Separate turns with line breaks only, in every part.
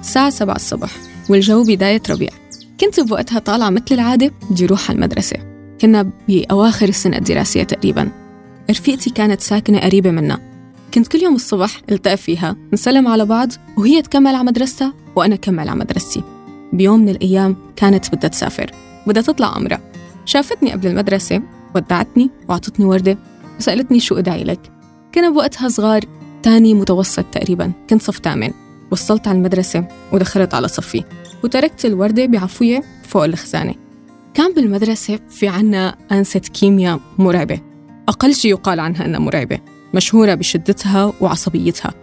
الساعة 7 الصبح والجو بداية ربيع. كنت بوقتها طالعة مثل العادة بدي أروح على المدرسة. كنا بأواخر السنة الدراسية تقريبا. رفيقتي كانت ساكنة قريبة منا. كنت كل يوم الصبح التقى فيها نسلم على بعض وهي تكمل على مدرستها وأنا كمل على مدرستي. بيوم من الأيام كانت بدها تسافر. بدها تطلع عمرة شافتني قبل المدرسة ودعتني وعطتني وردة وسألتني شو أدعي لك. كنا بوقتها صغار تاني متوسط تقريبا كنت صف تامن. وصلت على المدرسة ودخلت على صفي. وتركت الوردة بعفوية فوق الخزانة. كان بالمدرسة في عنا أنسة كيمياء مرعبة. أقل شيء يقال عنها أنها مرعبة. مشهورة بشدتها وعصبيتها.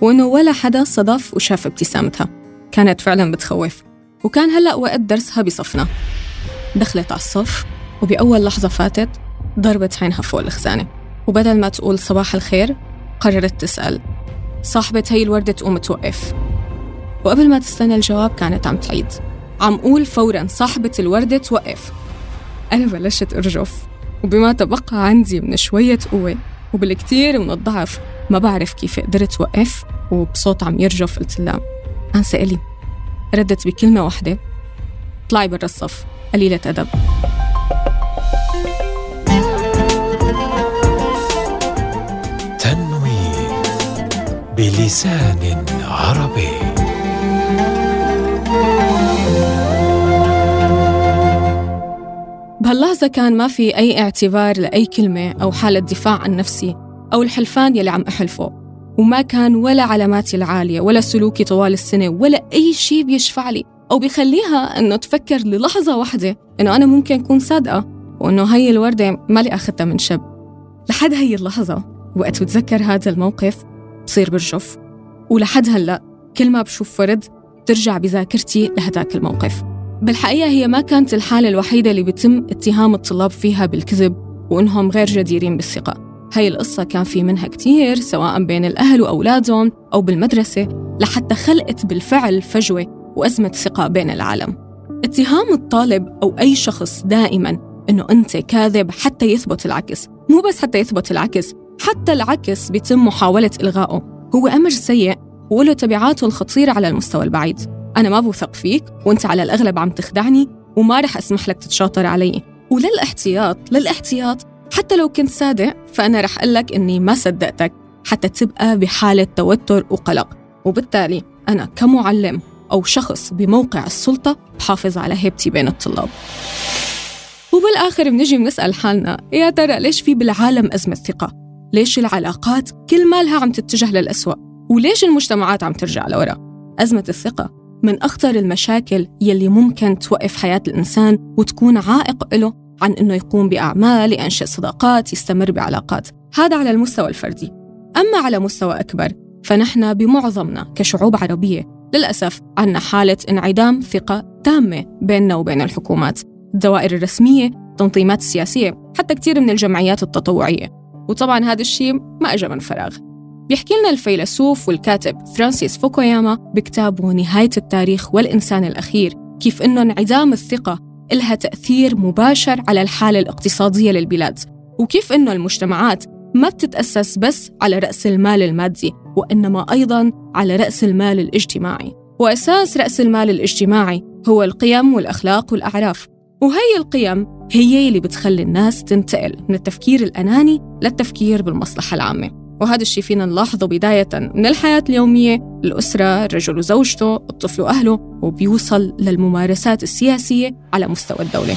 وإنه ولا حدا صدف وشاف ابتسامتها. كانت فعلا بتخوف. وكان هلأ وقت درسها بصفنا. دخلت على الصف وبأول لحظة فاتت ضربت عينها فوق الخزانة. وبدل ما تقول صباح الخير قررت تسأل صاحبة هي الوردة تقوم توقف؟ وقبل ما تستنى الجواب كانت عم تعيد عم قول فورا صاحبة الوردة توقف. أنا بلشت أرجف وبما تبقى عندي من شوية قوة وبالكثير من الضعف ما بعرف كيف قدرت وقف وبصوت عم يرجف قلت لها أنسى إلي ردت بكلمة واحدة اطلعي برا الصف قليلة أدب.
بلسان عربي.
بهاللحظة كان ما في أي اعتبار لأي كلمة أو حالة دفاع عن نفسي أو الحلفان يلي عم أحلفه وما كان ولا علاماتي العالية ولا سلوكي طوال السنة ولا أي شيء بيشفع لي أو بيخليها إنه تفكر للحظة واحدة إنه أنا ممكن أكون صادقة وإنه هي الوردة مالي أخذتها من شب. لحد هي اللحظة وقت بتذكر هذا الموقف بصير برجف ولحد هلأ كل ما بشوف ورد ترجع بذاكرتي لهداك الموقف. بالحقيقة هي ما كانت الحالة الوحيدة اللي بيتم اتهام الطلاب فيها بالكذب وإنهم غير جديرين بالثقة. هاي القصة كان في منها كتير سواء بين الأهل وأولادهم أو بالمدرسة لحتى خلقت بالفعل فجوة وأزمة ثقة بين العالم. اتهام الطالب أو أي شخص دائما إنه أنت كاذب حتى يثبت العكس. مو بس حتى يثبت العكس حتى العكس بيتم محاولة إلغائه. هو أمر سيء وله تبعاته الخطيرة على المستوى البعيد. أنا ما بوثق فيك وأنت على الأغلب عم تخدعني وما رح أسمح لك تتشاطر علي. وللإحتياط للإحتياط. حتى لو كنت صادق فأنا رح أقول لك إني ما صدقتك حتى تبقى بحالة توتر وقلق. وبالتالي أنا كمعلم أو شخص بموقع السلطة بحافظ على هيبتي بين الطلاب. وبالآخر بنجي بنسأل حالنا يا ترى ليش في بالعالم أزمة ثقة؟ ليش العلاقات كل مالها عم تتجه للأسوأ؟ وليش المجتمعات عم ترجع لورا؟ أزمة الثقة من أخطر المشاكل يلي ممكن توقف حياة الإنسان وتكون عائق له عن إنه يقوم بأعمال ينشئ صداقات يستمر بعلاقات هذا على المستوى الفردي أما على مستوى أكبر فنحن بمعظمنا كشعوب عربية للأسف عنا حالة انعدام ثقة تامة بيننا وبين الحكومات الدوائر الرسمية التنظيمات السياسية حتى كثير من الجمعيات التطوعية وطبعا هذا الشيء ما أجى من فراغ. بيحكي لنا الفيلسوف والكاتب فرانسيس فوكوياما بكتابه نهاية التاريخ والإنسان الأخير كيف إنه انعدام الثقة إلها تأثير مباشر على الحالة الاقتصادية للبلاد وكيف إنه المجتمعات ما بتتأسس بس على رأس المال المادي وإنما أيضاً على رأس المال الاجتماعي. وأساس رأس المال الاجتماعي هو القيم والأخلاق والأعراف. وهي القيم هي اللي بتخلي الناس تنتقل من التفكير الأناني للتفكير بالمصلحة العامة. وهذا الشيء فينا نلاحظه بداية من الحياة اليومية الأسرة الرجل وزوجته الطفل وأهله وبيوصل للممارسات السياسية على مستوى الدولة.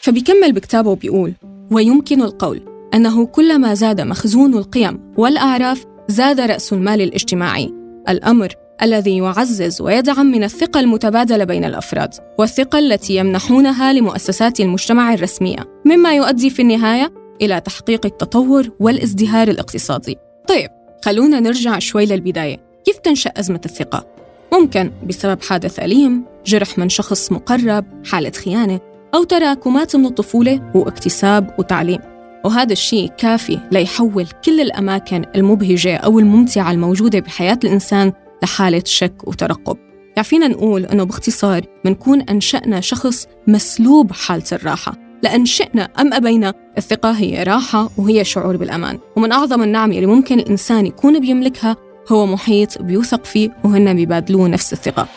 فبيكمل بكتابه وبيقول ويمكن القول أنه كلما زاد مخزون القيم والأعراف زاد رأس المال الاجتماعي. الأمر الذي يعزز ويدعم من الثقة المتبادلة بين الأفراد والثقة التي يمنحونها لمؤسسات المجتمع الرسمية مما يؤدي في النهاية إلى تحقيق التطور والازدهار الاقتصادي. طيب، خلونا نرجع شوي للبداية، كيف تنشأ أزمة الثقة؟ ممكن بسبب حادث أليم، جرح من شخص مقرب، حالة خيانة، أو تراكمات من الطفولة واكتساب وتعليم. وهذا الشيء كافي ليحول كل الأماكن المبهجة أو الممتعة الموجودة بحياة الإنسان لحالة شك وترقب. يعني فينا نقول أنه باختصار منكون أنشأنا شخص مسلوب حالة الراحة. لأن شئنا أم أبينا الثقة هي راحة وهي شعور بالأمان. ومن أعظم النعم اللي ممكن الإنسان يكون بيملكها هو محيط بيوثق فيه وهن بيبادلوه نفس الثقة.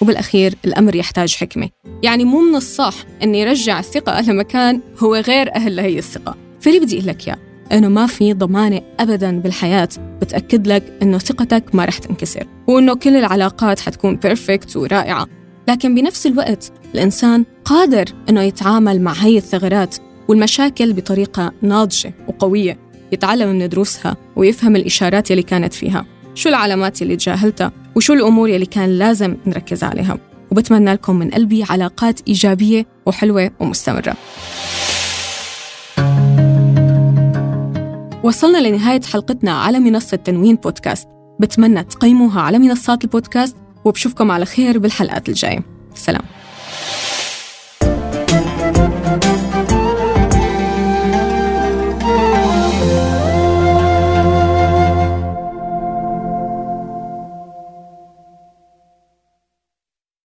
وبالأخير الأمر يحتاج حكمة. يعني مو من الصح أن يرجع الثقة لمكان هو غير أهل لهي الثقة. فاللي بدي أقول لك يا؟ إنه ما في ضمانة أبدا بالحياة. بتأكد لك إنه ثقتك ما رح تنكسر وإنه كل العلاقات حتكون بيرفكت ورائعة. لكن بنفس الوقت الإنسان قادر إنه يتعامل مع هي الثغرات والمشاكل بطريقة ناضجة وقوية يتعلم من دروسها ويفهم الإشارات اللي كانت فيها شو العلامات اللي تجاهلتها وشو الأمور اللي كان لازم نركز عليها. وبتمنى لكم من قلبي علاقات إيجابية وحلوة ومستمرة. وصلنا لنهاية حلقتنا على منصة تنوين بودكاست. بتمنى تقيموها على منصات البودكاست وبشوفكم على خير بالحلقات الجاية. سلام.